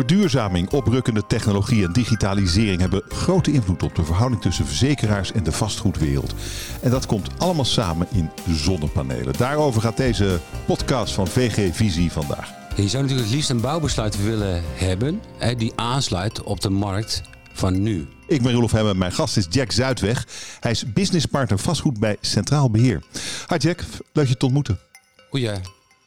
Verduurzaming, oprukkende technologie en digitalisering hebben grote invloed op de verhouding tussen verzekeraars en de vastgoedwereld. En dat komt allemaal samen in zonnepanelen. Daarover gaat deze podcast van VG Visie vandaag. Je zou natuurlijk het liefst een bouwbesluit willen hebben die aansluit op de markt van nu. Ik ben Roelof Hemmen, mijn gast is Jack Zuidweg. Hij is businesspartner vastgoed bij Centraal Beheer. Hi Jack, leuk je te ontmoeten.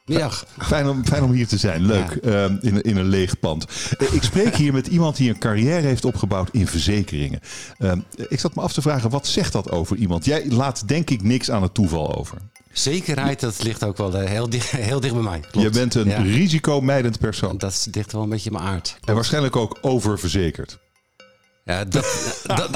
Goedemiddag. Fijn om, fijn om hier te zijn, leuk, ehm, in, in een leeg pand. Eh, ik spreek hier met iemand die een carrière heeft opgebouwd in verzekeringen. Ehm, ik zat me af te vragen, wat zegt dat over iemand? Jij laat denk ik niks aan het toeval over. Zekerheid, dat ligt ook wel eh, heel dicht, heel dicht bij mij. Klopt. Je bent een Ja. risicomijdend persoon. Dat ligt wel een beetje in mijn aard. En waarschijnlijk ook oververzekerd. Ja, dat, dat,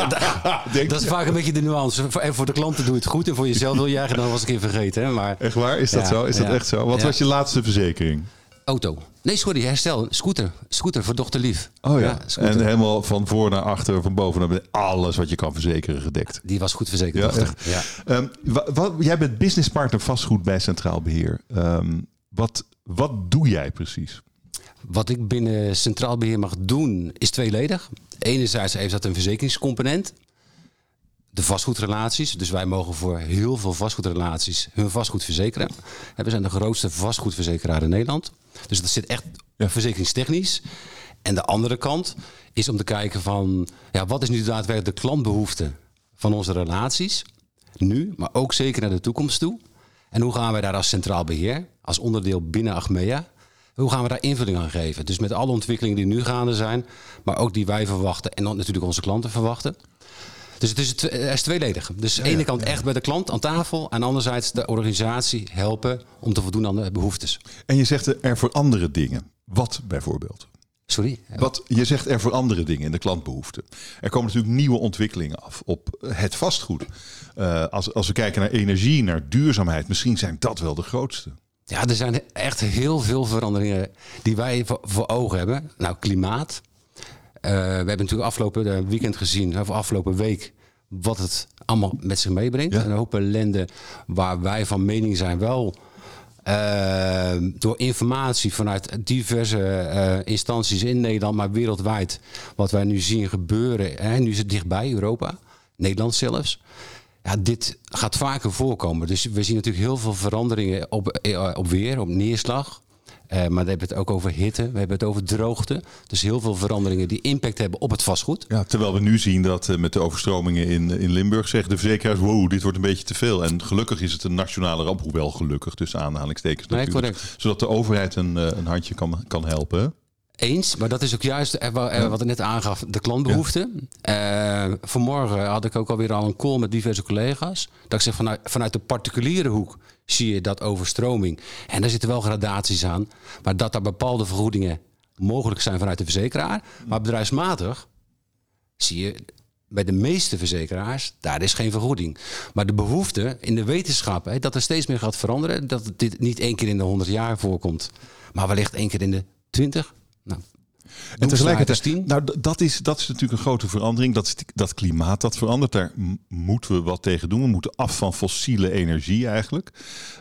dat, is vaak een beetje de nuance. En voor de klanten doe je het goed en voor jezelf wil je eigenlijk dan was ik even vergeten. Hè? Maar Echt waar? Is dat Ja, zo? Is dat echt zo? Wat Ja. was je laatste verzekering? auto. Nee, sorry, herstel. Scooter. Scooter voor dochter lief. Oh ja. en helemaal van voor naar achter, van boven naar beneden. Alles wat je kan verzekeren gedekt. Die was goed verzekerd. Ja, dochter. echt. Ja. Ehm, wa- wat, jij bent businesspartner vastgoed bij Centraal Beheer. Ehm, wat, wat doe jij precies? Wat ik binnen Centraal Beheer mag doen is tweeledig. Enerzijds heeft dat een verzekeringscomponent. De vastgoedrelaties. Dus wij mogen voor heel veel vastgoedrelaties hun vastgoed verzekeren. En we zijn de grootste vastgoedverzekeraar in Nederland. Dus dat zit echt Ja. verzekeringstechnisch. En de andere kant is om te kijken van... Ja, wat is nu daadwerkelijk de klantbehoefte van onze relaties? Nu, maar ook zeker naar de toekomst toe. En hoe gaan wij daar als centraal beheer, als onderdeel binnen Achmea... Hoe gaan we daar invulling aan geven? Dus met alle ontwikkelingen die nu gaande zijn, maar ook die wij verwachten en dan natuurlijk onze klanten verwachten. Dus het is, het het is tweeledig. Dus aan de ene kant echt bij de klant aan tafel en anderzijds de organisatie helpen om te voldoen aan de behoeftes. En je zegt er voor andere dingen. Wat bijvoorbeeld? Sorry? Wat, je zegt er voor andere dingen in de klantbehoeften. Er komen natuurlijk nieuwe ontwikkelingen af op het vastgoed. Eh, als, als we kijken naar energie, naar duurzaamheid, misschien zijn dat wel de grootste. Ja, er zijn echt heel veel veranderingen die wij voor, voor ogen hebben. Nou, klimaat. Eh, we hebben natuurlijk afgelopen eh, weekend gezien, of afgelopen week, wat het allemaal met zich meebrengt. Ja. Een hoop ellende waar wij van mening zijn wel. eh, door informatie vanuit diverse instanties in Nederland, maar wereldwijd, wat wij nu zien gebeuren. Hè, nu is het dichtbij, Europa, Nederland zelfs. Ja, dit gaat vaker voorkomen. Dus we zien natuurlijk heel veel veranderingen op, eh, op weer, op neerslag. Eh, maar we hebben het ook over hitte, we hebben het over droogte. Dus heel veel veranderingen die impact hebben op het vastgoed. Ja, terwijl we nu zien dat eh, met de overstromingen in, in Limburg zeggen de verzekeraars, wow, dit wordt een beetje te veel. En gelukkig is het een nationale ramp, hoewel gelukkig tussen aanhalingstekens Nee, natuurlijk. correct. Zodat de overheid een, een handje kan, kan helpen. Eens, maar dat is ook juist eh, eh, wat ik net aangaf, de klantbehoeften. Eh, vanmorgen had ik ook alweer al een call met diverse collega's. Dat ik zeg, vanuit, vanuit de particuliere hoek zie je dat overstroming. En daar zitten wel gradaties aan. Maar dat er bepaalde vergoedingen mogelijk zijn vanuit de verzekeraar. Maar bedrijfsmatig zie je bij de meeste verzekeraars, daar is geen vergoeding. Maar de behoefte in de wetenschap, hè, dat er steeds meer gaat veranderen. Dat dit niet één keer in de 100 jaar voorkomt. Maar wellicht één keer in de 20. Nou, En tegelijkertijd, 10. nou, dat is, dat is natuurlijk een grote verandering. Dat, dat klimaat dat verandert. Daar moeten we wat tegen doen. We moeten af van fossiele energie eigenlijk.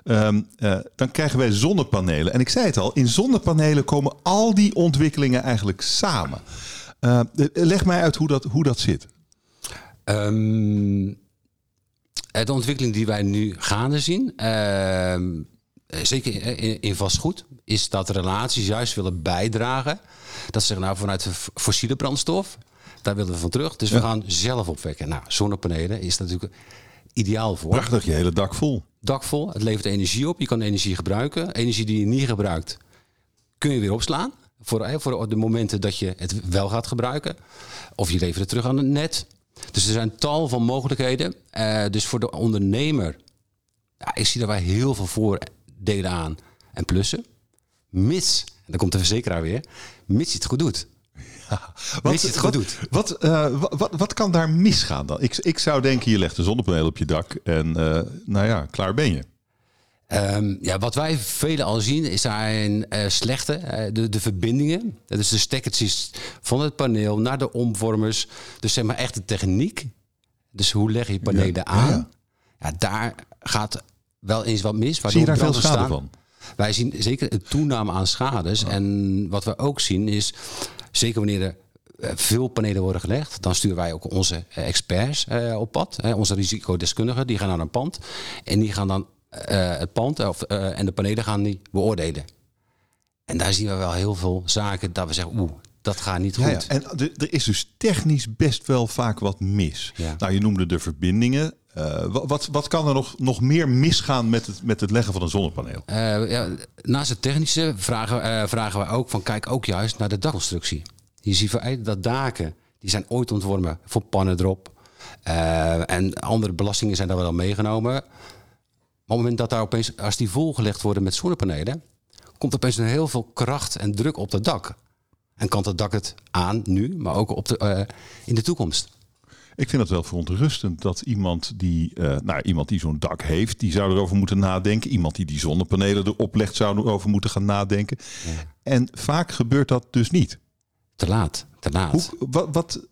Ehm, eh, dan krijgen wij zonnepanelen. En ik zei het al, in zonnepanelen komen al die ontwikkelingen eigenlijk samen. Eh, leg mij uit hoe dat, hoe dat zit. Ehm, eh, de ontwikkeling die wij nu gaande zien, ehm, zeker in, in vastgoed, is dat relaties juist willen bijdragen. Dat ze zeggen, nou vanuit fossiele brandstof, daar willen we van terug. Dus we gaan zelf opwekken. Nou, zonnepanelen is daar natuurlijk ideaal voor. Prachtig, je hele dak vol. Dak vol, het levert energie op. Je kan energie gebruiken. Energie die je niet gebruikt, kun je weer opslaan. Voor, voor de momenten dat je het wel gaat gebruiken. Of je levert het terug aan het net. Dus er zijn tal van mogelijkheden. Eh, dus voor de ondernemer, ja, ik zie daarbij heel veel voordelen aan en plussen. Mits, en dan komt de verzekeraar weer, mits je het goed doet. Mits je het goed wat, doet. Wat, eh, wat, wat, wat kan daar misgaan dan? Ik, ik zou denken, je legt een zonnepaneel op je dak en eh, nou ja, klaar ben je. Ehm, ja, wat wij velen al zien zijn eh, slechte, eh, de, de verbindingen. Dus de stekkertjes van het paneel naar de omvormers. Dus zeg maar echt de techniek. Dus hoe leg je panelen Ja, aan? ja. Ja, daar gaat wel eens wat mis. Zie je daar veel schade ontstaan. van? Wij zien zeker een toename aan schades. En wat we ook zien is, zeker wanneer er eh, veel panelen worden gelegd, dan sturen wij ook onze eh, experts eh, op pad. Hè, onze risicodeskundigen, die gaan naar een pand. En die gaan dan het pand of, en de panelen gaan die beoordelen. En daar zien we wel heel veel zaken dat we zeggen, oeh, dat gaat niet goed. Ja, ja. En er- is dus technisch best wel vaak wat mis. Ja. Nou, je noemde de verbindingen. Eh, wa- wat, wat kan er nog, nog meer misgaan met het, met het leggen van een zonnepaneel? Eh, ja, naast het technische vragen, eh, vragen we ook van kijk ook juist naar de dakconstructie. Je ziet dat daken, die zijn ooit ontworpen voor pannen erop. En andere belastingen zijn daar wel meegenomen. Maar op het moment dat daar opeens, als die volgelegd worden met zonnepanelen, komt opeens een heel veel kracht en druk op dat dak. En kan het dak het aan nu, maar ook op de, eh, in de toekomst. Ik vind het wel verontrustend dat iemand die, eh, nou, iemand die zo'n dak heeft, die zou erover moeten nadenken. Iemand die die zonnepanelen erop legt, zou erover moeten gaan nadenken. En vaak gebeurt dat dus niet. Te laat, te laat. Hoe, wat, wat,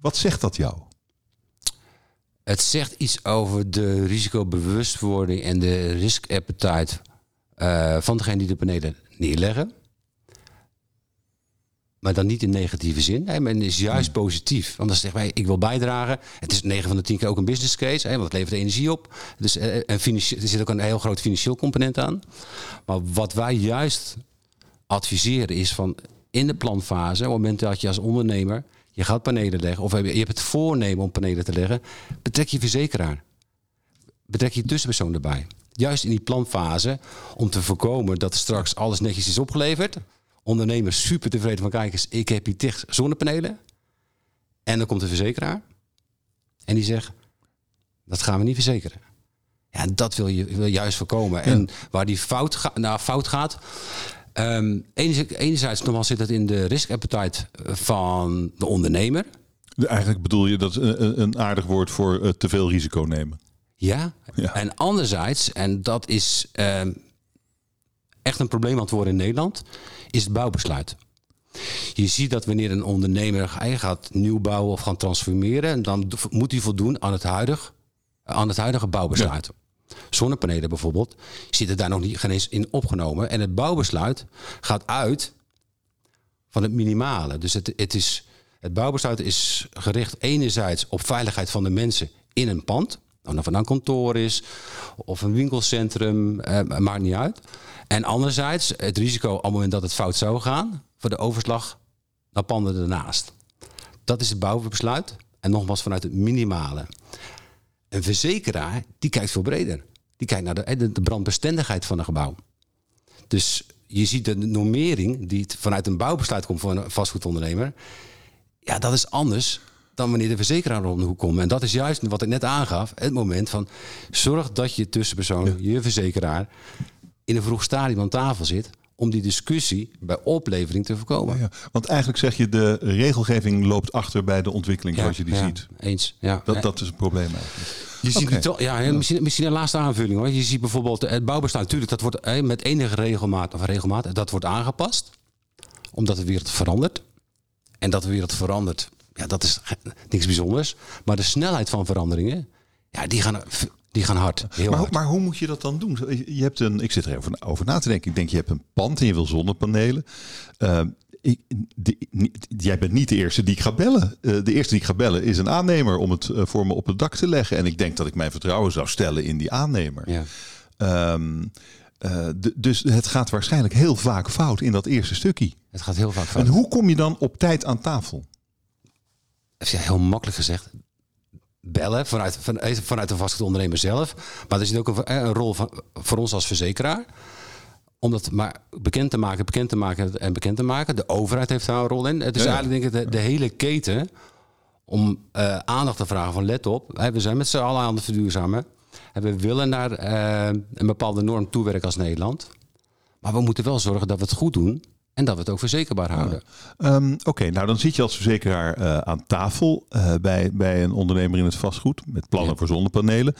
wat zegt dat jou? Het zegt iets over de risicobewustwording en de risk appetite eh, van degene die de panelen neerleggen. Maar dan niet in negatieve zin. Hè, men is juist positief. Want dan zeggen wij, ik wil bijdragen. Het is 9 van de 10 keer ook een business case. Hè, want het levert energie op. Dus eh, en financieel- er zit ook een heel groot financieel component aan. Maar wat wij juist adviseren is van in de planfase, op het moment dat je als ondernemer je gaat panelen leggen, of je hebt het voornemen om panelen te leggen, betrek je verzekeraar. Betrek je tussenpersoon erbij. Juist in die planfase, om te voorkomen dat straks alles netjes is opgeleverd. Ondernemers super tevreden van, kijk eens, ik heb hier dicht zonnepanelen. En dan komt de verzekeraar. En die zegt, dat gaan we niet verzekeren. Ja, dat wil je, wil juist voorkomen. En waar die fout, ga, nou, fout gaat. ehm, enerzijds, enerzijds nogmaals zit het in de risk appetite van de ondernemer. Eigenlijk bedoel je dat een, een- een aardig woord voor eh, te veel risico nemen. Ja. Ja. En anderzijds, en dat is ehm, echt een probleem aan het worden in Nederland, is het bouwbesluit. Je ziet dat wanneer een ondernemer gaat nieuw bouwen of gaan transformeren, dan moet hij voldoen aan het huidige, aan het huidige bouwbesluit. Zonnepanelen bijvoorbeeld zitten daar nog niet geen eens in opgenomen. En het bouwbesluit gaat uit van het minimale. Dus het, het, is, het bouwbesluit is gericht enerzijds op veiligheid van de mensen in een pand. Of het nou een kantoor is of een winkelcentrum, eh, maakt niet uit. En anderzijds het risico op het moment dat het fout zou gaan... voor de overslag naar panden ernaast. Dat is het bouwbesluit. En nogmaals vanuit het minimale. Een verzekeraar, die kijkt veel breder. Die kijkt naar de, de brandbestendigheid van een gebouw. Dus je ziet de normering die vanuit een bouwbesluit komt voor een vastgoedondernemer. Ja, dat is anders dan wanneer de verzekeraar om de hoek komt. En dat is juist wat ik net aangaf. Het moment van zorg dat je tussenpersoon, je verzekeraar, in een vroeg stadium aan tafel zit. Om die discussie bij oplevering te voorkomen. Ja, want eigenlijk zeg je de regelgeving loopt achter bij de ontwikkeling zoals je die ja, ziet. Eens. Ja. Dat, dat is een probleem eigenlijk. Je ziet nu toch- ja, misschien, misschien een laatste aanvulling hoor. Je ziet bijvoorbeeld het bouwbesluit, natuurlijk, dat wordt eh, met enige regelmaat, of regelmaat, dat wordt aangepast. Omdat de wereld verandert. En dat de wereld verandert, ja, dat is niks bijzonders. Maar de snelheid van veranderingen, ja, die gaan, die gaan hard. Heel Maar, hard. maar hoe moet je dat dan doen? Je hebt een, ik zit er even over na te denken. Ik denk, je hebt een pand en je wil zonnepanelen. Eh, ik, de- niet- jij bent niet de eerste die ik ga bellen. Eh, de eerste die ik ga bellen is een aannemer om het eh, voor me op het dak te leggen. En ik denk dat ik mijn vertrouwen zou stellen in die aannemer. ja. Ehm, eh, dus het gaat waarschijnlijk heel vaak fout in dat eerste stukje. Het gaat heel vaak fout. En hoe kom je dan op tijd aan tafel? ja, heel makkelijk gezegd. Bellen vanuit, van, eh, vanuit de vastgoedondernemer zelf. Maar er zit ook een, eh, een rol van, voor ons als verzekeraar. Om dat maar bekend te maken, bekend te maken en bekend te maken. De overheid heeft daar een rol in. Het is Ja, ja. eigenlijk denk ik de, de hele keten om eh, aandacht te vragen van let op. hè, We zijn met z'n allen aan het verduurzamen. En we willen naar een bepaalde norm toewerken als Nederland. Maar we moeten wel zorgen dat we het goed doen. En dat we het ook verzekerbaar houden. Ehm, Oké, nou dan zit je als verzekeraar eh, aan tafel eh, bij, bij een ondernemer in het vastgoed met plannen Ja. voor zonnepanelen.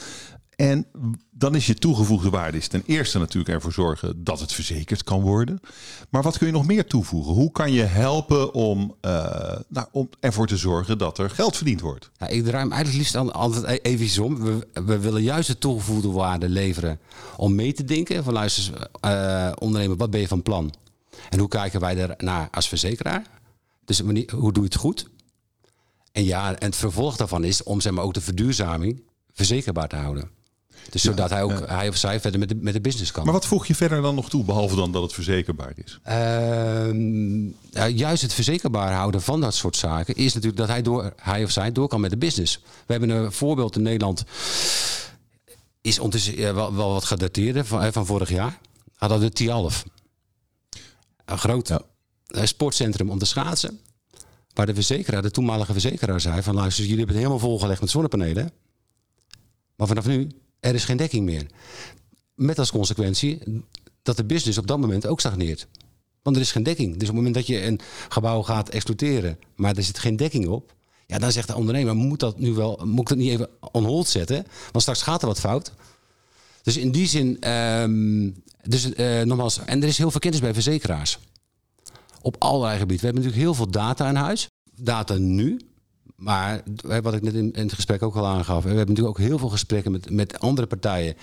En dan is je toegevoegde waarde is ten eerste natuurlijk ervoor zorgen dat het verzekerd kan worden. Maar wat kun je nog meer toevoegen? Hoe kan je helpen om, eh, nou, om ervoor te zorgen dat er geld verdiend wordt? Ja, ik draai hem eigenlijk liefst aan- altijd e- even om. We, we willen juist de toegevoegde waarde leveren om mee te denken. Van luister, ondernemer, wat ben je van plan? En hoe kijken wij er naar als verzekeraar? Dus hoe doe je het goed? En ja, en het vervolg daarvan is om zeg maar, ook de verduurzaming verzekerbaar te houden. Dus zodat hij ook hij of zij verder met de, met de business kan. Maar wat voeg je verder dan nog toe, behalve dan dat het verzekerbaar is? Ehm, ja, juist het verzekerbaar houden van dat soort zaken is natuurlijk dat hij, door, hij of zij door kan met de business. We hebben een voorbeeld in Nederland, is ondertussen wel, wel wat gedateerd van, eh, van vorig jaar. Hadden we de Tialf. Een groot Ja. eh, sportcentrum om te schaatsen. Waar de verzekeraar, de toenmalige verzekeraar, zei van luister, jullie hebben het helemaal volgelegd met zonnepanelen. Maar vanaf nu, er is geen dekking meer. Met als consequentie dat de business op dat moment ook stagneert. Want er is geen dekking. Dus op het moment dat je een gebouw gaat exploiteren, maar er zit geen dekking op. Ja, dan zegt de ondernemer, moet dat nu wel, moet ik dat niet even on hold zetten? Want straks gaat er wat fout. Dus in die zin, ehm, dus eh, nogmaals, en er is heel veel kennis bij verzekeraars. Op allerlei gebieden. We hebben natuurlijk heel veel data in huis. Data nu. Maar wat ik net in, het gesprek ook al aangaf. We hebben natuurlijk ook heel veel gesprekken met, met andere partijen.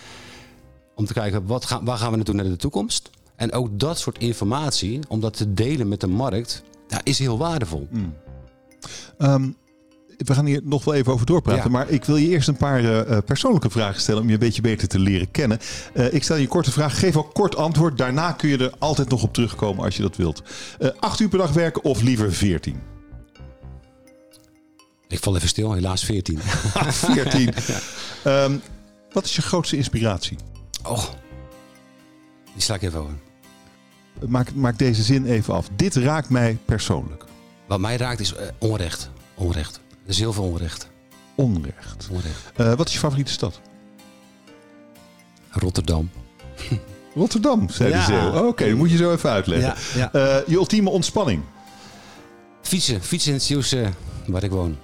Om te kijken, wat waar gaan we naartoe naar de toekomst? En ook dat soort informatie, om dat te delen met de markt, ja, is heel waardevol. Ehm, we gaan hier nog wel even over doorpraten. Ja. Maar ik wil je eerst een paar eh, eh, persoonlijke vragen stellen om je een beetje beter te leren kennen. Eh, ik stel je een korte vraag. Geef ook kort antwoord. Daarna kun je er altijd nog op terugkomen als je dat wilt. Acht uur per dag werken of liever veertien? Ik val even stil, helaas 14. Veertien. Ehm, wat is je grootste inspiratie? Oh, die sla ik even over. Maak, maak deze zin even af. Dit raakt mij persoonlijk. Wat mij raakt is onrecht. Onrecht. Er is heel veel onrecht. Onrecht. onrecht. Eh, wat is je favoriete stad? Rotterdam. Rotterdam, zei Ja. de Zeeuw. Oké, dat moet je zo even uitleggen. ja. Eh, je ultieme ontspanning. Fietsen. Fietsen in het Zeeuwse, waar ik woon.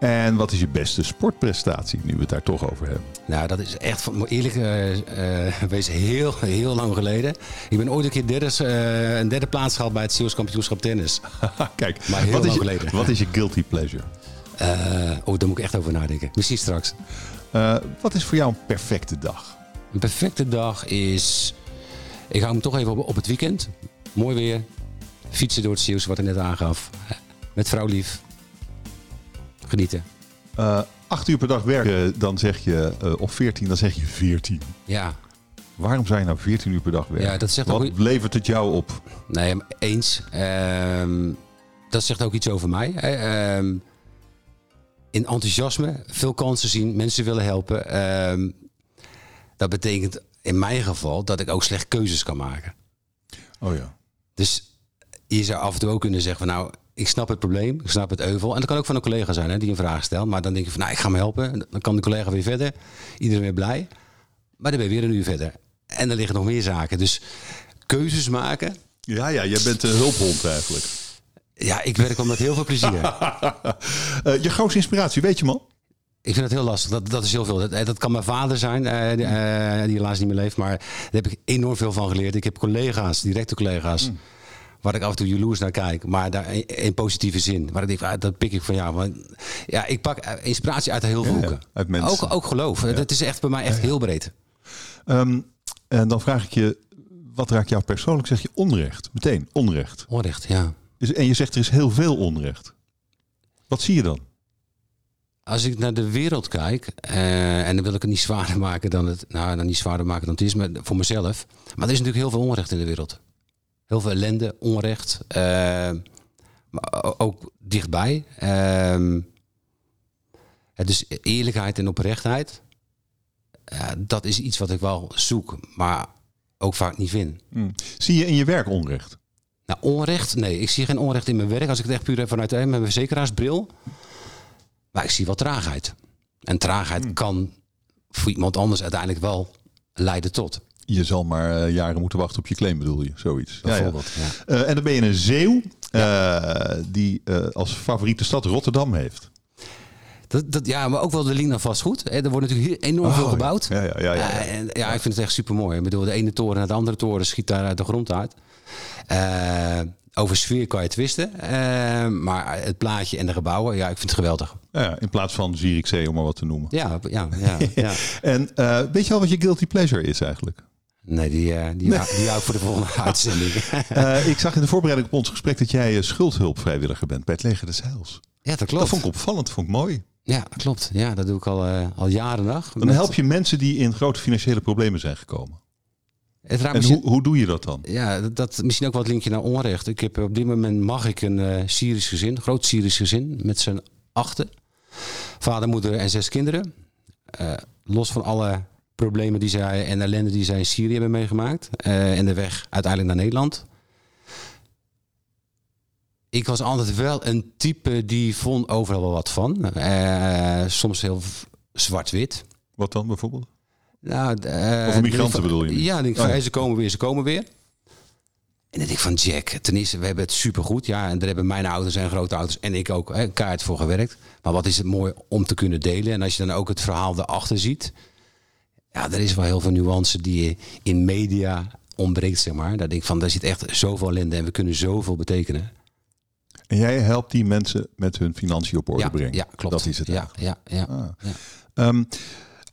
En wat is je beste sportprestatie, nu we het daar toch over hebben? Nou, dat is echt, eerlijk eh, eh, wezen, heel, heel lang geleden. Ik ben ooit een keer derde, een derde plaats gehaald bij het Zeeuws kampioenschap tennis. Kijk, Maar heel wat, is lang je, geleden. wat is je guilty pleasure? Eh, oh, daar moet ik echt over nadenken. Misschien straks. Eh, wat is voor jou een perfecte dag? Een perfecte dag is... Ik hou hem toch even op, op het weekend. Mooi weer. Fietsen door het Zeeuws, wat ik net aangaf. Met vrouw lief. Genieten. Eh, acht uur per dag werken, dan zeg je, of veertien, dan zeg je veertien. Ja, Waarom zou je nou 14 uur per dag werken? Ja, dat zegt Wat ook- levert het jou op? nee, eens. Ehm, dat zegt ook iets over mij. hè. In enthousiasme, veel kansen zien, mensen willen helpen. Ehm, dat betekent in mijn geval dat ik ook slecht keuzes kan maken. Oh ja. Dus je zou af en toe ook kunnen zeggen van nou, ik snap het probleem, ik snap het euvel. En dat kan ook van een collega zijn hè, die een vraag stelt. Maar dan denk je van nou, ik ga hem helpen. Dan kan de collega weer verder. Iedereen weer blij. Maar dan ben je weer een uur verder. En er liggen nog meer zaken. Dus keuzes maken. Ja, ja, jij bent een hulphond eigenlijk. Ja, ik werk al met heel veel plezier. Eh, je grootste inspiratie, weet je man? Ik vind het heel lastig. Dat, dat is heel veel. Dat, eh, dat kan mijn vader zijn, eh, die, die helaas niet meer leeft. Maar daar heb ik enorm veel van geleerd. Ik heb collega's, directe collega's. Waar ik af en toe jaloers naar kijk. Maar daar in, in positieve zin. Waar ik denk, ah, dat pik ik van jou. Want, ja, ik pak inspiratie uit heel veel Ja, ja, hoeken. uit mensen. Ook, ook geloof. Dat is echt bij mij echt heel breed. Ehm, en dan vraag ik je, wat raakt jou persoonlijk? Zeg je onrecht? Meteen, onrecht. Onrecht, ja. Dus- En je zegt er is heel veel onrecht. Wat zie je dan? Als ik naar de wereld kijk, eh, en dan wil ik het niet zwaarder maken dan het, nou, dan niet zwaarder maken dan het is, maar voor mezelf. Maar er is natuurlijk heel veel onrecht in de wereld. Heel veel ellende, onrecht, eh, maar ook dichtbij. Is eerlijkheid en oprechtheid. Dat is iets wat ik wel zoek, maar ook vaak niet vind. Zie je in je werk onrecht? Nou, onrecht? Nee, ik zie geen onrecht in mijn werk. Als ik het echt puur heb vanuit mijn verzekeraarsbril. Maar ik zie wel traagheid. En traagheid kan voor iemand anders uiteindelijk wel leiden tot. Je zal maar eh, jaren moeten wachten op je claim, bedoel je? Zoiets. Ja, ja. Bijvoorbeeld. Ja. Eh, en dan ben je een zeeuw eh, die als favoriete stad Rotterdam heeft. Dat, dat, ja, maar ook wel de Lina vastgoed. hè. Er wordt natuurlijk hier enorm veel Oh, gebouwd. Ja, ja, ja. ja, ja. En, ja, ik vind het echt super mooi. Ik bedoel, de ene toren naar de andere toren schiet daar uit de grond uit. Eh, over sfeer kan je twisten. Eh, maar het plaatje en de gebouwen, ja, ik vind het geweldig. Ja, in plaats van Zierikzee, om maar wat te noemen. Ja, ja, ja. ja. En eh, weet je al wat je guilty pleasure is eigenlijk? Nee, die, uh, die, nee. die hou ik voor de volgende uitzending. uh, ik zag in de voorbereiding op ons gesprek dat jij schuldhulpvrijwilliger bent bij het Leger des Heils. Ja, dat klopt. Dat vond ik opvallend, vond ik mooi. Ja, klopt. Ja, dat doe ik al, uh, al jaren dag. Dan help je mensen die in grote financiële problemen zijn gekomen. Het en misschien, hoe, hoe doe je dat dan? Ja, dat, dat, misschien ook wat linkje naar onrecht. Ik heb op dit moment mag ik een uh, Syrisch gezin, groot Syrisch gezin, met zijn achten. Vader, moeder en zes kinderen. Uh, los van alle problemen die zij en ellende die zij in Syrië hebben meegemaakt. Uh, en de weg uiteindelijk naar Nederland. Ik was altijd wel een type die vond overal wel wat van. Soms heel zwart-wit. Wat dan bijvoorbeeld? Nou, uh, migranten bedoel je? Ja, denk ik, oh. ze komen weer, ze komen weer. En dan denk ik van Jack, ten eerste, we hebben het supergoed. Ja, en daar hebben mijn ouders en grote ouders en ik ook hè, kaart voor gewerkt. Maar wat is het mooi om te kunnen delen. En als je dan ook het verhaal erachter ziet. Ja, er is wel heel veel nuance die in media ontbreekt, zeg maar. Daar denk ik van, daar zit echt zoveel ellende en we kunnen zoveel betekenen. En jij helpt die mensen met hun financiën op orde ja, brengen? Ja, klopt. Dat is het. Ja, ja, ja, ah. ja. Um,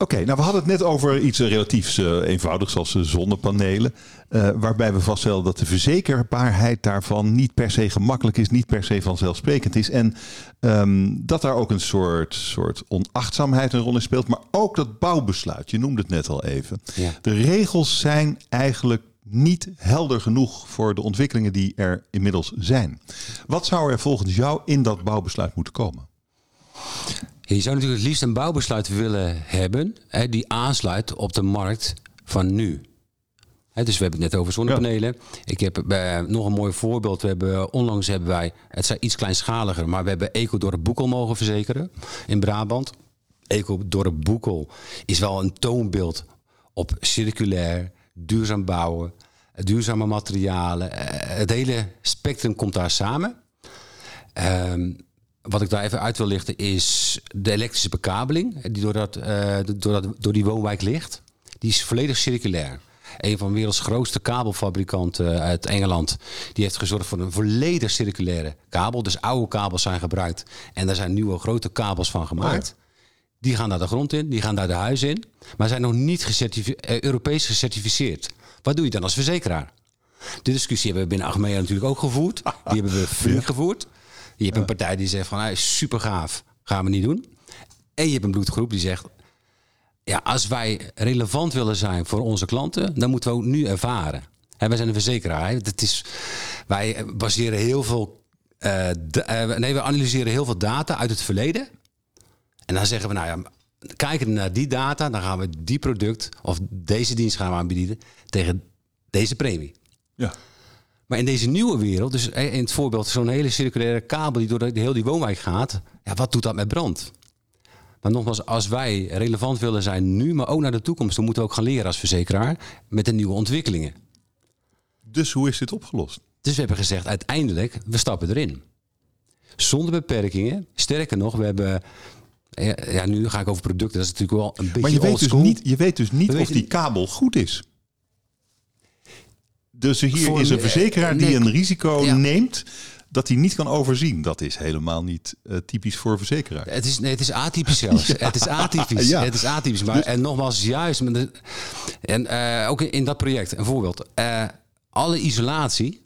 Oké, nou we hadden het net over iets relatiefs uh, eenvoudigs als uh, zonnepanelen. Uh, waarbij we vaststellen dat de verzekerbaarheid daarvan niet per se gemakkelijk is, niet per se vanzelfsprekend is. En um, dat daar ook een soort, soort onachtzaamheid een rol in speelt. Maar ook dat bouwbesluit, je noemde het net al even. Ja. De regels zijn eigenlijk niet helder genoeg voor de ontwikkelingen die er inmiddels zijn. Wat zou er volgens jou in dat bouwbesluit moeten komen? Je zou natuurlijk het liefst een bouwbesluit willen hebben hè, die aansluit op de markt van nu. Dus we hebben het net over zonnepanelen. Ja. Ik heb uh, nog een mooi voorbeeld. We hebben, onlangs hebben wij, het zijn iets kleinschaliger, maar we hebben Ecodorp Boekel mogen verzekeren in Brabant. Ecodorp Boekel is wel een toonbeeld op circulair, duurzaam bouwen, duurzame materialen. Uh, het hele spectrum komt daar samen. Um, wat ik daar even uit wil lichten is de elektrische bekabeling die door, dat, uh, door, dat, door die woonwijk ligt. Die is volledig circulair. Een van de werelds grootste kabelfabrikanten uit Engeland. Die heeft gezorgd voor een volledig circulaire kabel. Dus oude kabels zijn gebruikt. En daar zijn nieuwe grote kabels van gemaakt. Oh. Die gaan daar de grond in, die gaan daar de huis in. Maar zijn nog niet uh, Europees gecertificeerd. Wat doe je dan als verzekeraar? De discussie hebben we binnen Achmea natuurlijk ook gevoerd. Die hebben we flink gevoerd. Je hebt een partij die zegt van hij is super gaaf, gaan we niet doen. En je hebt een bloedgroep die zegt, ja, als wij relevant willen zijn voor onze klanten, dan moeten we ook nu ervaren. En wij zijn een verzekeraar. Het is, wij baseren heel veel, uh, uh, nee, we analyseren heel veel data uit het verleden. En dan zeggen we, nou ja, kijken naar die data, dan gaan we die product of deze dienst gaan we aanbieden tegen deze premie. Ja. Maar in deze nieuwe wereld, dus in het voorbeeld zo'n hele circulaire kabel die door de, heel die woonwijk gaat, ja, wat doet dat met brand? Maar nogmaals, als wij relevant willen zijn nu, maar ook naar de toekomst, dan moeten we ook gaan leren als verzekeraar met de nieuwe ontwikkelingen. Dus hoe is dit opgelost? Dus we hebben gezegd, uiteindelijk, we stappen erin. Zonder beperkingen. Sterker nog, we hebben ja, nu ga ik over producten. Dat is natuurlijk wel een beetje. Maar je weet dus niet, je weet dus niet of die kabel goed is. Dus hier Voor, is een verzekeraar die een risico ja. neemt dat hij niet kan overzien. Dat is helemaal niet uh, typisch voor verzekeraar. Het is, nee, het is atypisch zelfs. ja. Het is atypisch. Ja. Het is atypisch. Maar, dus, en nogmaals, juist. De, en uh, ook in, in, dat project, een voorbeeld. Uh, alle isolatie,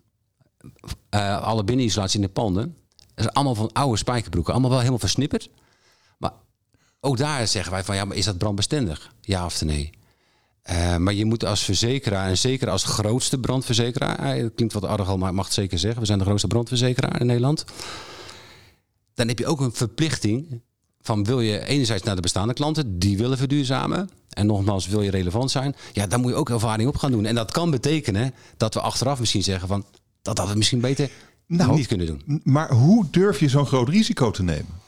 alle binnenisolatie in de panden, is allemaal van oude spijkerbroeken. Allemaal wel helemaal versnipperd. Maar ook daar zeggen wij van, ja, maar is dat brandbestendig? Ja of nee? Uh, maar je moet als verzekeraar, en zeker als grootste brandverzekeraar, dat klinkt wat al, maar ik mag het zeker zeggen, we zijn de grootste brandverzekeraar in Nederland. Dan heb je ook een verplichting van wil je enerzijds naar de bestaande klanten, die willen verduurzamen. En nogmaals, wil je relevant zijn, ja, dan moet je ook ervaring op gaan doen. En dat kan betekenen dat we achteraf misschien zeggen van dat hadden we misschien beter nou, niet kunnen doen. Maar hoe durf je zo'n groot risico te nemen?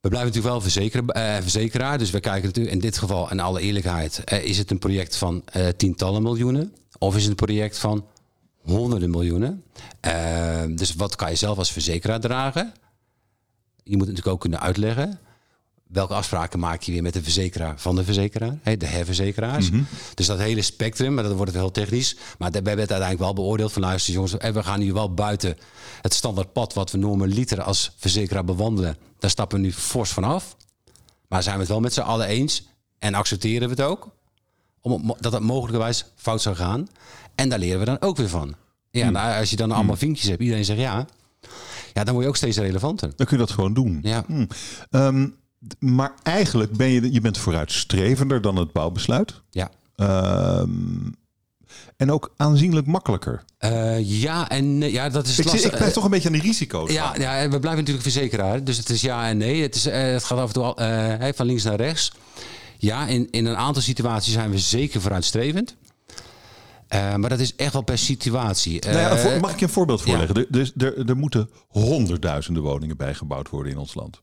We blijven natuurlijk wel verzekeren, uh, verzekeraar. Dus we kijken natuurlijk in dit geval, in alle eerlijkheid, uh, is het een project van uh, tientallen miljoenen? Of is het een project van honderden miljoenen? dus wat kan je zelf als verzekeraar dragen? Je moet natuurlijk ook kunnen uitleggen. Welke afspraken maak je weer met de verzekeraar van de verzekeraar? de herverzekeraars. Mm -hmm. Dus dat hele spectrum, maar dat wordt het heel technisch. Maar we hebben het uiteindelijk wel beoordeeld van luister jongens, we gaan nu wel buiten het standaard pad wat we normaliter als verzekeraar bewandelen daar stappen we nu fors van af. Maar zijn we het wel met z'n allen eens en accepteren we het ook? om, dat het mogelijkerwijs fout zou gaan. En daar leren we dan ook weer van. Ja, nou, als je dan allemaal vinkjes hebt, iedereen zegt ja. Ja, dan word je ook steeds relevanter. Dan kun je dat gewoon doen. Ja. Hmm. Maar eigenlijk ben je, je bent vooruitstrevender dan het bouwbesluit. Ja. Ehm, en ook aanzienlijk makkelijker. Eh, ja en. Ja, dat is Ik, lastig. ik blijf toch een beetje aan die risico's. Ja, we blijven natuurlijk verzekeraar. Dus het is ja en nee. Het, is, eh, het gaat af en toe al, eh, van links naar rechts. Ja, in, in een aantal situaties zijn we zeker vooruitstrevend. Maar dat is echt wel per situatie. Nou ja, mag ik je een voorbeeld ja. voorleggen? Er, er, er moeten honderdduizenden woningen bijgebouwd worden in ons land.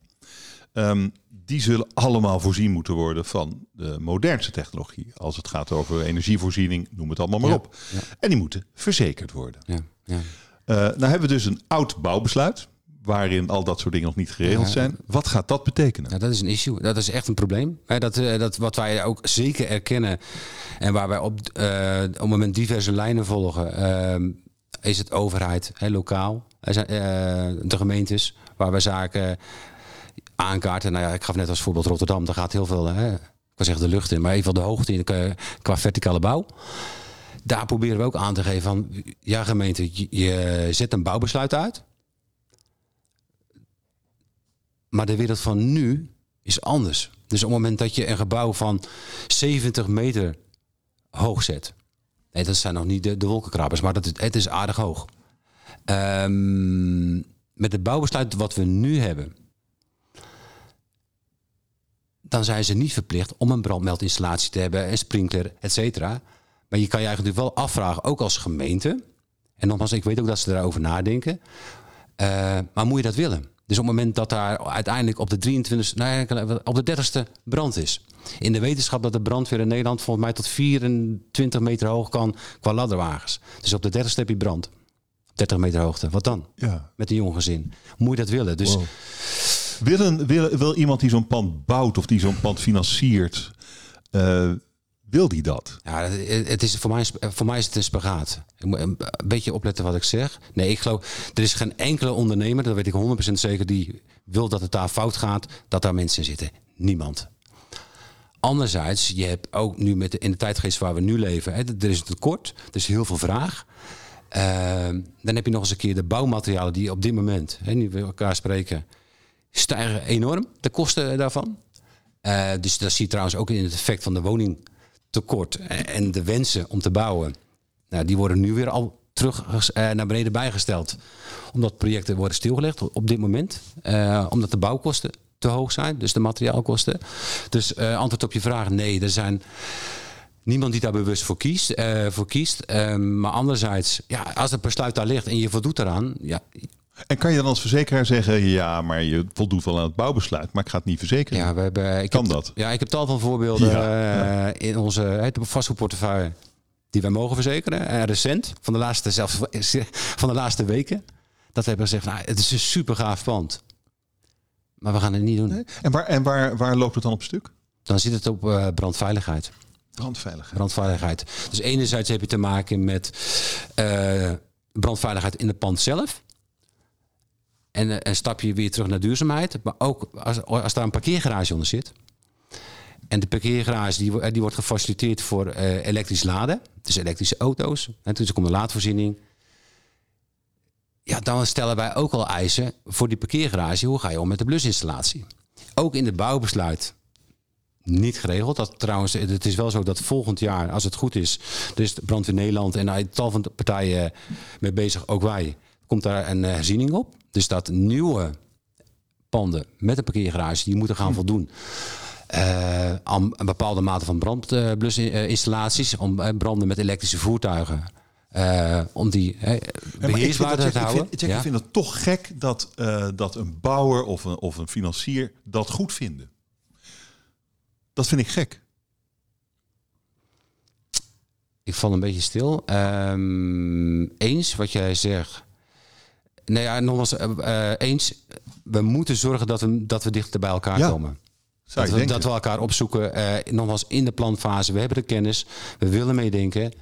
Ehm, die zullen allemaal voorzien moeten worden van de modernste technologie. Als het gaat over energievoorziening, noem het allemaal maar Ja, op. En die moeten verzekerd worden. ja, ja. Eh, nou hebben we dus een oud bouwbesluit, waarin al dat soort dingen nog niet geregeld zijn. Wat gaat dat betekenen? Ja, dat is een issue. Dat is echt een probleem. Dat, eh, dat, wat wij ook zeker erkennen en waar wij op, eh, op het moment diverse lijnen volgen, is het overheid, hè, lokaal, de gemeentes, waar we zaken aankaarten. Nou ja, ik gaf net als voorbeeld Rotterdam, daar gaat heel veel, hè, ik wil zeggen de lucht in, maar even de hoogte in qua, qua verticale bouw. Daar proberen we ook aan te geven van, ja gemeente, je, zet een bouwbesluit uit. Maar de wereld van nu is anders. Dus op het moment dat je een gebouw van 70 meter hoog zet. Nee, dat zijn nog niet de, de wolkenkrabbers, maar dat is, het is aardig hoog. Ehm, met het bouwbesluit wat we nu hebben. Dan zijn ze niet verplicht om een brandmeldinstallatie te hebben, een sprinkler, et cetera. Maar je kan je eigenlijk wel afvragen, ook als gemeente. En nogmaals, ik weet ook dat ze daarover nadenken. Eh, maar moet je dat willen? Dus op het moment dat daar uiteindelijk op de 23, nou op de 30ste brand is. In de wetenschap dat de brandweer in Nederland volgens mij tot 24 meter hoog kan qua ladderwagens. Dus op de 30ste heb je brand. 30 meter hoogte. Wat dan? Ja. Met een jong gezin. Moet je dat willen? Dus Wow. Wil, een, wil, wil iemand die zo'n pand bouwt of die zo'n pand financiert, eh, wil die dat? Ja, het is, voor, mij, voor mij is het een spagaat. Ik moet een beetje opletten wat ik zeg. Nee, ik geloof, er is geen enkele ondernemer, dat weet ik 100% zeker, die wil dat het daar fout gaat, dat daar mensen zitten. Niemand. Anderzijds, je hebt ook nu met de, in de tijdgeest waar we nu leven, hè, er is een tekort, er is heel veel vraag. Uh, dan heb je nog eens een keer de bouwmaterialen die op dit moment, hè, nu we elkaar spreken, stijgen enorm, de kosten daarvan. Uh, dus dat zie je trouwens ook in het effect van de woningtekort en de wensen om te bouwen. Nou, die worden nu weer al terug uh, naar beneden bijgesteld. Omdat projecten worden stilgelegd op dit moment. Uh, omdat de bouwkosten te hoog zijn, dus de materiaalkosten. Dus antwoord op je vraag, nee, er zijn niemand die daar bewust voor kiest. Voor kiest. Uh, maar anderzijds, ja, als het besluit daar ligt en je voldoet eraan, ja, En kan je dan als verzekeraar zeggen, ja, maar je voldoet wel aan het bouwbesluit, maar ik ga het niet verzekeren? Ja, we hebben, ik kan heb, dat? Ja, ik heb tal van voorbeelden Ja, ja. in onze vastgoedportefeuille die wij mogen verzekeren. En recent, van de laatste, zelfs van de laatste weken, dat we hebben gezegd, nou, het is een super gaaf pand. Maar we gaan het niet doen. Nee? En, waar, en waar, waar loopt het dan op stuk? Dan zit het op uh, brandveiligheid. Brandveiligheid. Brandveiligheid. Dus enerzijds heb je te maken met uh, brandveiligheid in het pand zelf. En een stapje weer terug naar duurzaamheid. Maar ook als, als daar een parkeergarage onder zit. En de parkeergarage die, die wordt gefaciliteerd voor uh, elektrisch laden. Dus elektrische auto's. En dus er komt een laadvoorziening. Ja, dan stellen wij ook al eisen voor die parkeergarage. Hoe ga je om met de blusinstallatie? Ook in het bouwbesluit niet geregeld. Dat trouwens, het is wel zo dat volgend jaar, als het goed is, is Brandweer Nederland en een tal van partijen mee bezig, ook wij, komt daar een herziening op. Dus dat nieuwe panden met een parkeergarage, die moeten gaan voldoen uh, aan een bepaalde mate van brandblusinstallaties, om uh, branden met elektrische voertuigen. Uh, om die beheersbaar te houden. Ik vind, ja? ik vind het toch gek dat, uh, dat een bouwer of een, of een financier dat goed vinden. Dat vind ik gek. Ik val een beetje stil. Um, eens wat jij zegt. Nou ja, nogmaals, uh, eens. We moeten zorgen dat we, dat we dichter bij elkaar ja. komen. Dat, we, dat we elkaar opzoeken. Uh, nogmaals, in de planfase. We hebben de kennis. We willen meedenken.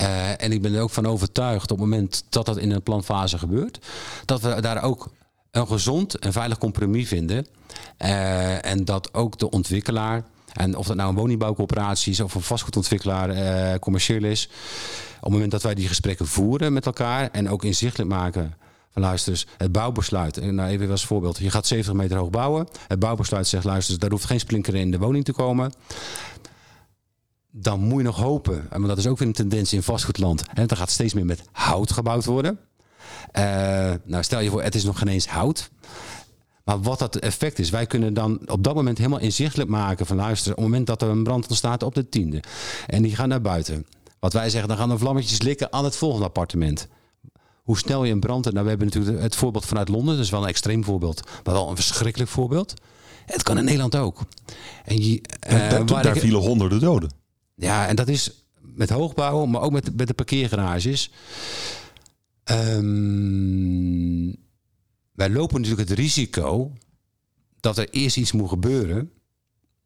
Uh, en ik ben er ook van overtuigd op het moment dat dat in een planfase gebeurt. Dat we daar ook een gezond en veilig compromis vinden. Uh, en dat ook de ontwikkelaar En of dat nou een woningbouwcoöperatie is of een vastgoedontwikkelaar eh, commercieel is. Op het moment dat wij die gesprekken voeren met elkaar en ook inzichtelijk maken van luister eens, het bouwbesluit. Nou even als voorbeeld. Je gaat 70 meter hoog bouwen. Het bouwbesluit zegt luister, daar hoeft geen splinker in de woning te komen. Dan moet je nog hopen, want dat is ook weer een tendens in vastgoedland. En dan gaat steeds meer met hout gebouwd worden. Uh, nou, stel je voor, het is nog geen eens hout. Maar wat dat effect is, wij kunnen dan op dat moment helemaal inzichtelijk maken van luister, op het moment dat er een brand ontstaat op de tiende en die gaan naar buiten. Wat wij zeggen, dan gaan de vlammetjes likken aan het volgende appartement. Hoe snel je een brand... Nou, we hebben natuurlijk het voorbeeld vanuit Londen. Dat is wel een extreem voorbeeld. Maar wel een verschrikkelijk voorbeeld. Het kan in Nederland ook. En je, uh, daar, daar vielen honderden doden. Ja, en dat is met hoogbouw, maar ook met, met de parkeergarages. Um, wij lopen natuurlijk het risico dat er eerst iets moet gebeuren,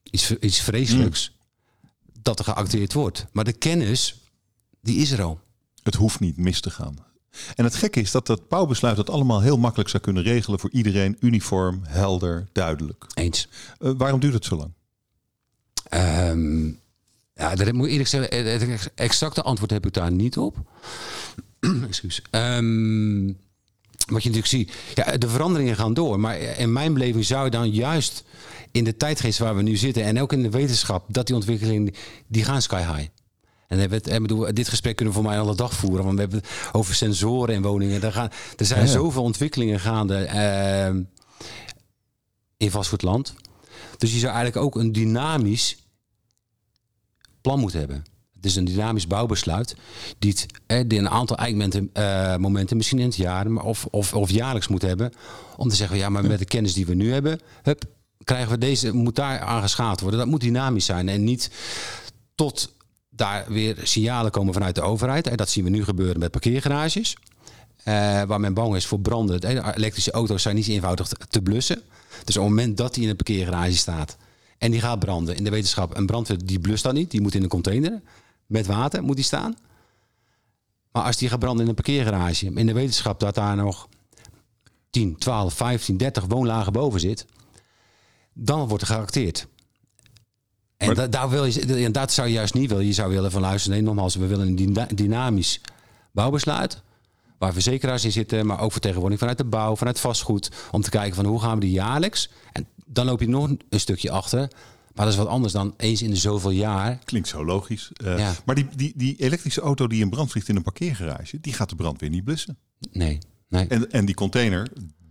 iets, iets vreselijks, mm. dat er geacteerd wordt. Maar de kennis, die is er al. Het hoeft niet mis te gaan. En het gekke is dat dat bouwbesluit dat allemaal heel makkelijk zou kunnen regelen voor iedereen, uniform, helder, duidelijk. Eens. Uh, waarom duurt het zo lang? Um, ja, dat moet ik eerlijk zeggen, het exacte antwoord heb ik daar niet op. Excuus. Um, wat je natuurlijk ziet, ja, de veranderingen gaan door. Maar in mijn beleving zou je dan juist in de tijdgeest waar we nu zitten en ook in de wetenschap, dat die ontwikkelingen, die gaan sky high. En hebben het, bedoel, dit gesprek kunnen we voor mij alle dag voeren. Want we hebben het over sensoren in woningen. Er, gaan, er zijn zoveel ontwikkelingen gaande uh, in vastgoedland. Dus je zou eigenlijk ook een dynamisch plan moeten hebben. Het is een dynamisch bouwbesluit die, het, eh, die een aantal eikmomenten, uh, momenten, misschien in het jaar, maar of, of, of jaarlijks moet hebben. Om te zeggen, ja, maar met de kennis die we nu hebben, hup, krijgen we deze, moet daar aangeschaald worden. Dat moet dynamisch zijn en niet tot daar weer signalen komen vanuit de overheid. En dat zien we nu gebeuren met parkeergarages. Uh, waar men bang is voor branden. Elektrische auto's zijn niet eenvoudig te blussen. Dus op het moment dat die in een parkeergarage staat en die gaat branden in de wetenschap, een brandweer die blust dan niet, die moet in een container met water moet die staan. Maar als die gaat branden in een parkeergarage, in de wetenschap dat daar nog 10, 12, 15, 30 woonlagen boven zit, dan wordt er geacteerd. En daar wil je, en dat zou je juist niet willen. Je zou willen van luisteren, nee, nogmaals, we willen een dynamisch bouwbesluit. Waar verzekeraars in zitten, maar ook vertegenwoordiging vanuit de bouw, vanuit vastgoed. Om te kijken van hoe gaan we die jaarlijks. En dan loop je nog een stukje achter. Maar dat is wat anders dan eens in de zoveel jaar. Klinkt zo logisch. Uh, ja. Maar die, die, die elektrische auto die in brand vliegt in een parkeergarage, die gaat de brandweer niet blussen. Nee. nee. En, en die container,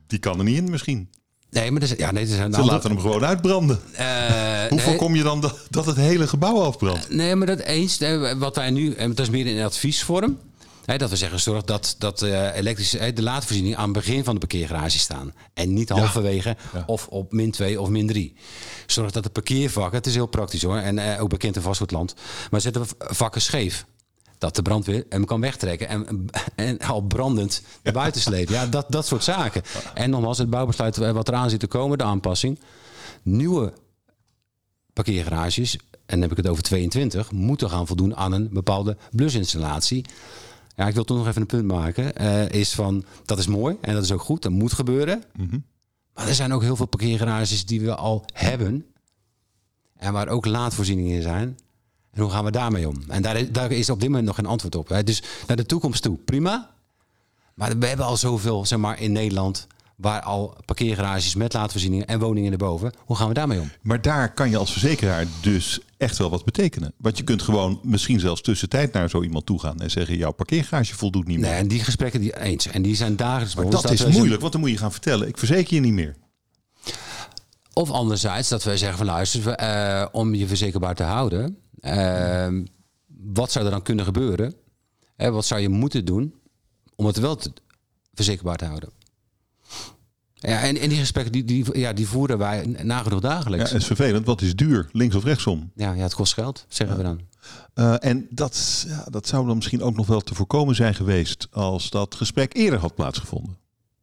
die kan er niet in misschien. Nee, maar ja, nee, Ze laten hem gewoon uitbranden. Uh, Hoe voorkom je dan dat, dat, het hele gebouw afbrandt? nee, maar dat eens. Wat wij nu, en dat is meer in adviesvorm. Hè, dat we zeggen, zorg dat, dat uh, elektrische, de laadvoorziening aan het begin van de parkeergarage staan. En niet halverwege of op min 2 of min 3. Zorg dat de parkeervakken, het is heel praktisch hoor, en uh, ook bekend in vastgoedland. Maar zetten we vakken scheef dat de brandweer hem kan wegtrekken en, en al brandend naar buiten slepen. Ja, dat, dat soort zaken. En nogmaals, het bouwbesluit wat eraan zit te komen, de aanpassing. Nieuwe parkeergarages, en dan heb ik het over 22, moeten gaan voldoen aan een bepaalde blusinstallatie. Ja, ik wil toch nog even een punt maken. Uh, is van, dat is mooi en dat is ook goed, dat moet gebeuren. Mm Maar er zijn ook heel veel parkeergarages die we al hebben. En waar ook laadvoorzieningen in zijn. En hoe gaan we daarmee om? En daar, daar is op dit moment nog geen antwoord op. Hè. Dus naar de toekomst toe, prima. Maar we hebben al zoveel, zeg maar, in Nederland waar al parkeergarages met laadvoorzieningen en woningen erboven. Hoe gaan we daarmee om? Maar daar kan je als verzekeraar dus echt wel wat betekenen. Want je kunt gewoon misschien zelfs tussentijd naar zo iemand toe gaan en zeggen: jouw parkeergarage voldoet niet meer. Nee, en die gesprekken die eens. En die zijn dagelijks. Maar dat, is moeilijk, want dan moet je gaan vertellen: ik verzeker je niet meer. Of anderzijds dat wij zeggen van luister, uh, om je verzekerbaar te houden, uh, wat zou er dan kunnen gebeuren? Wat zou je moeten doen om het wel te, verzekerbaar te houden? Ja, en, en die gesprekken die, die, ja, die voeren wij nagenoeg dagelijks. Ja, het is vervelend. Wat is duur? Links of rechtsom? Ja, ja het kost geld, zeggen we dan. Uh, en dat, ja, dat zou dan misschien ook nog wel te voorkomen zijn geweest als dat gesprek eerder had plaatsgevonden.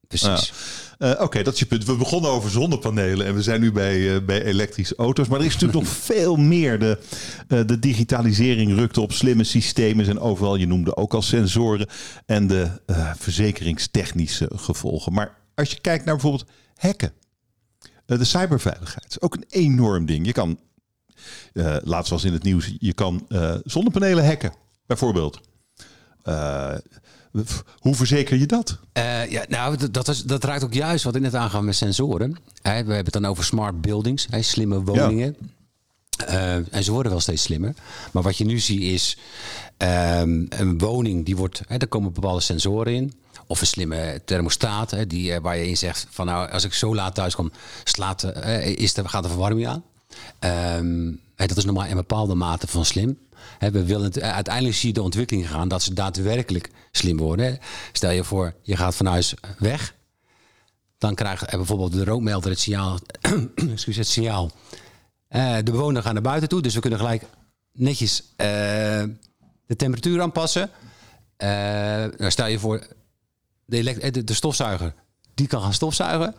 Precies. Uh, Oké, dat is je punt. We begonnen over zonnepanelen en we zijn nu bij, uh, bij elektrische auto's. Maar er is natuurlijk nog veel meer. De, de digitalisering rukte op slimme systemen en overal. Je noemde ook al sensoren en de verzekeringstechnische gevolgen. Maar als je kijkt naar bijvoorbeeld hacken. De cyberveiligheid is ook een enorm ding. Je kan laatst was in het nieuws, je kan zonnepanelen hacken, bijvoorbeeld. Uh, hoe verzeker je dat? ja, nou, dat, is, dat raakt ook juist wat ik net aangaan met sensoren. we hebben het dan over smart buildings, slimme woningen. en ze worden wel steeds slimmer. Maar wat je nu ziet is um, een woning, die wordt, hè, daar komen bepaalde sensoren in. Of een slimme thermostaat, hè, die, waar je in zegt van nou, als ik zo laat thuis kom, slaat, is er, gaat de verwarming aan. Um, dat is normaal in bepaalde mate van slim. we willen het, uiteindelijk zie je de ontwikkeling gaan dat ze daadwerkelijk slim worden. Stel je voor, je gaat van huis weg. Dan krijgt bijvoorbeeld de rookmelder het signaal. excuus, het signaal. Uh, de bewoners gaan naar buiten toe, dus we kunnen gelijk netjes de temperatuur aanpassen. Nou stel je voor, de, de stofzuiger die kan gaan stofzuigen.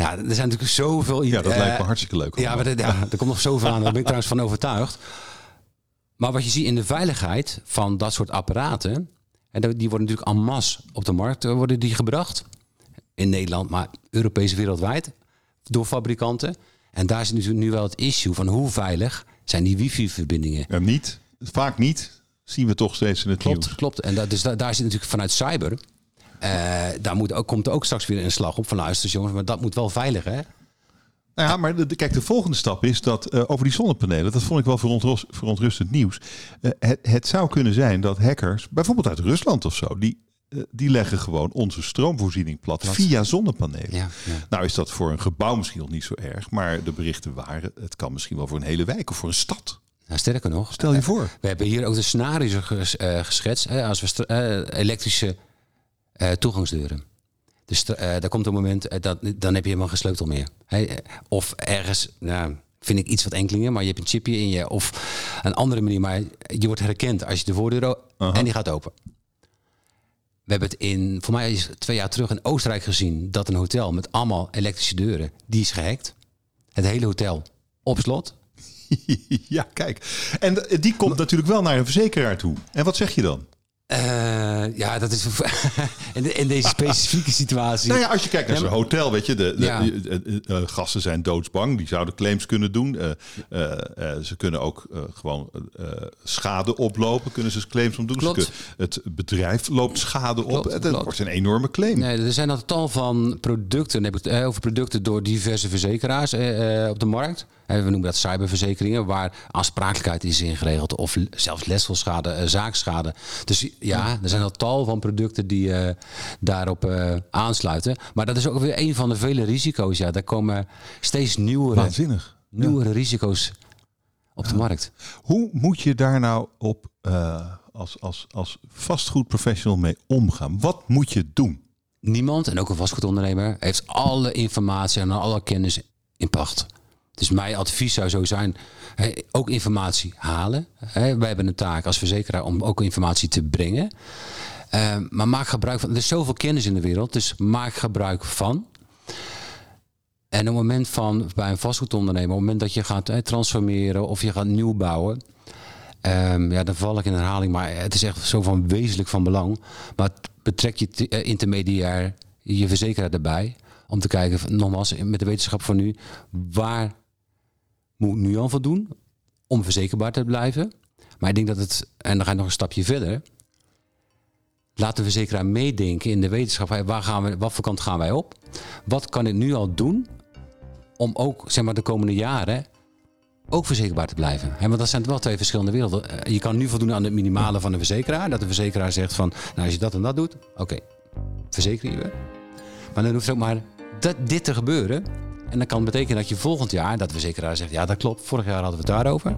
Ja, er zijn natuurlijk zoveel... Ja, dat lijkt me hartstikke leuk. Ja, maar ja, er komt nog zoveel aan. Daar ben ik trouwens van overtuigd. Maar wat je ziet in de veiligheid van dat soort apparaten... En die worden natuurlijk en masse op de markt eh, worden die gebracht. In Nederland, maar Europees wereldwijd. Door fabrikanten. En daar is natuurlijk nu wel het issue van hoe veilig zijn die wifi-verbindingen. Ja, niet. Vaak niet. Zien we toch steeds in het klopt, nieuws. Klopt, en dat, dus daar, daar zit natuurlijk vanuit cyber uh, daar moet ook, komt ook straks weer een slag op van luister jongens, maar dat moet wel veilig hè? Nou ja, maar de, kijk, de volgende stap is dat uh, over die zonnepanelen, dat vond ik wel verontrust, verontrustend nieuws. Uh, het, het, zou kunnen zijn dat hackers, bijvoorbeeld uit Rusland of zo, die, die leggen gewoon onze stroomvoorziening plat via zonnepanelen. Ja, ja. Nou is dat voor een gebouw misschien nog niet zo erg, maar de berichten waren, het kan misschien wel voor een hele wijk of voor een stad. Nou, sterker nog, stel je voor. We hebben hier ook de scenario's geschetst. Hè, als we elektrische uh, toegangsdeuren. Dus uh, daar komt een moment, uh, dat, dan heb je helemaal geen sleutel meer. of ergens, nou, vind ik iets wat enkelingen, maar je hebt een chipje in je. Of een andere manier, maar je wordt herkend als je de voordeur uh -huh. en die gaat open. We hebben het in, voor mij is twee jaar terug in Oostenrijk gezien dat een hotel met allemaal elektrische deuren, die is gehackt. Het hele hotel op slot. ja, kijk. En die komt natuurlijk wel naar een verzekeraar toe. En wat zeg je dan? Uh, ja, dat is in, in, deze specifieke situatie. Nou ja, als je kijkt naar zo'n hotel, weet je, de, de, ja. de, de, gasten zijn doodsbang. Die zouden claims kunnen doen. Uh, uh, ze kunnen ook gewoon schade oplopen. Kunnen ze claims om doen. Kunnen, het bedrijf loopt schade op. Klopt, dat wordt een enorme claim. Nee, er zijn een tal van producten. heb ik over producten door diverse verzekeraars op de markt. We noemen dat cyberverzekeringen, waar aansprakelijkheid is ingeregeld. Of zelfs lesselschade, zaakschade. Dus ja, er zijn al tal van producten die uh, daarop uh, aansluiten. Maar dat is ook weer een van de vele risico's. Ja, daar komen steeds nieuwere, Waanzinnig. nieuwere ja. risico's op de markt. Hoe moet je daar nou op uh, als, als, als vastgoedprofessional mee omgaan? Wat moet je doen? Niemand, en ook een vastgoedondernemer, heeft alle informatie en alle kennis in pacht. Dus mijn advies zou zo zijn, ook informatie halen. Wij hebben een taak als verzekeraar om ook informatie te brengen. Uh, maar maak gebruik van. Er is zoveel kennis in de wereld, dus maak gebruik van. En op het moment van bij een vastgoedondernemer, op het moment dat je gaat transformeren of je gaat nieuw bouwen. Um, ja, dan val ik in herhaling, maar het is echt zo van wezenlijk van belang. Maar betrek je uh, intermediair, je verzekeraar erbij. Om te kijken, nogmaals, met de wetenschap van nu, waar moet nu al voldoen om verzekerbaar te blijven. Maar ik denk dat het, en dan ga ik nog een stapje verder. Laat de verzekeraar meedenken in de wetenschap. Waar gaan we, wat voor kant gaan wij op? Wat kan ik nu al doen om ook zeg maar, de komende jaren ook verzekerbaar te blijven? want dat zijn wel twee verschillende werelden. Eh, je kan nu voldoen aan het minimale van de verzekeraar. Dat de verzekeraar zegt van, nou als je dat en dat doet, oké, okay, verzeker je. Maar dan hoeft ook maar dat, dit te gebeuren. En dat kan betekenen dat je volgend jaar, dat de verzekeraar zegt, ja dat klopt, vorig jaar hadden we het daarover.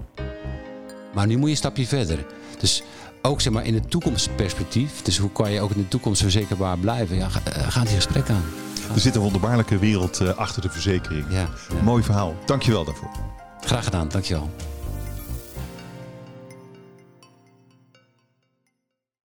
Maar nu moet je een stapje verder. Dus ook zeg maar in het toekomstperspectief, dus hoe kan je ook in de toekomst verzekerbaar blijven, ja, ga, eh, ga die gesprek aan. Er zit een wonderbaarlijke wereld uh, achter de verzekering. Ja, ja. Mooi verhaal. Dankjewel daarvoor. Graag gedaan, dankjewel.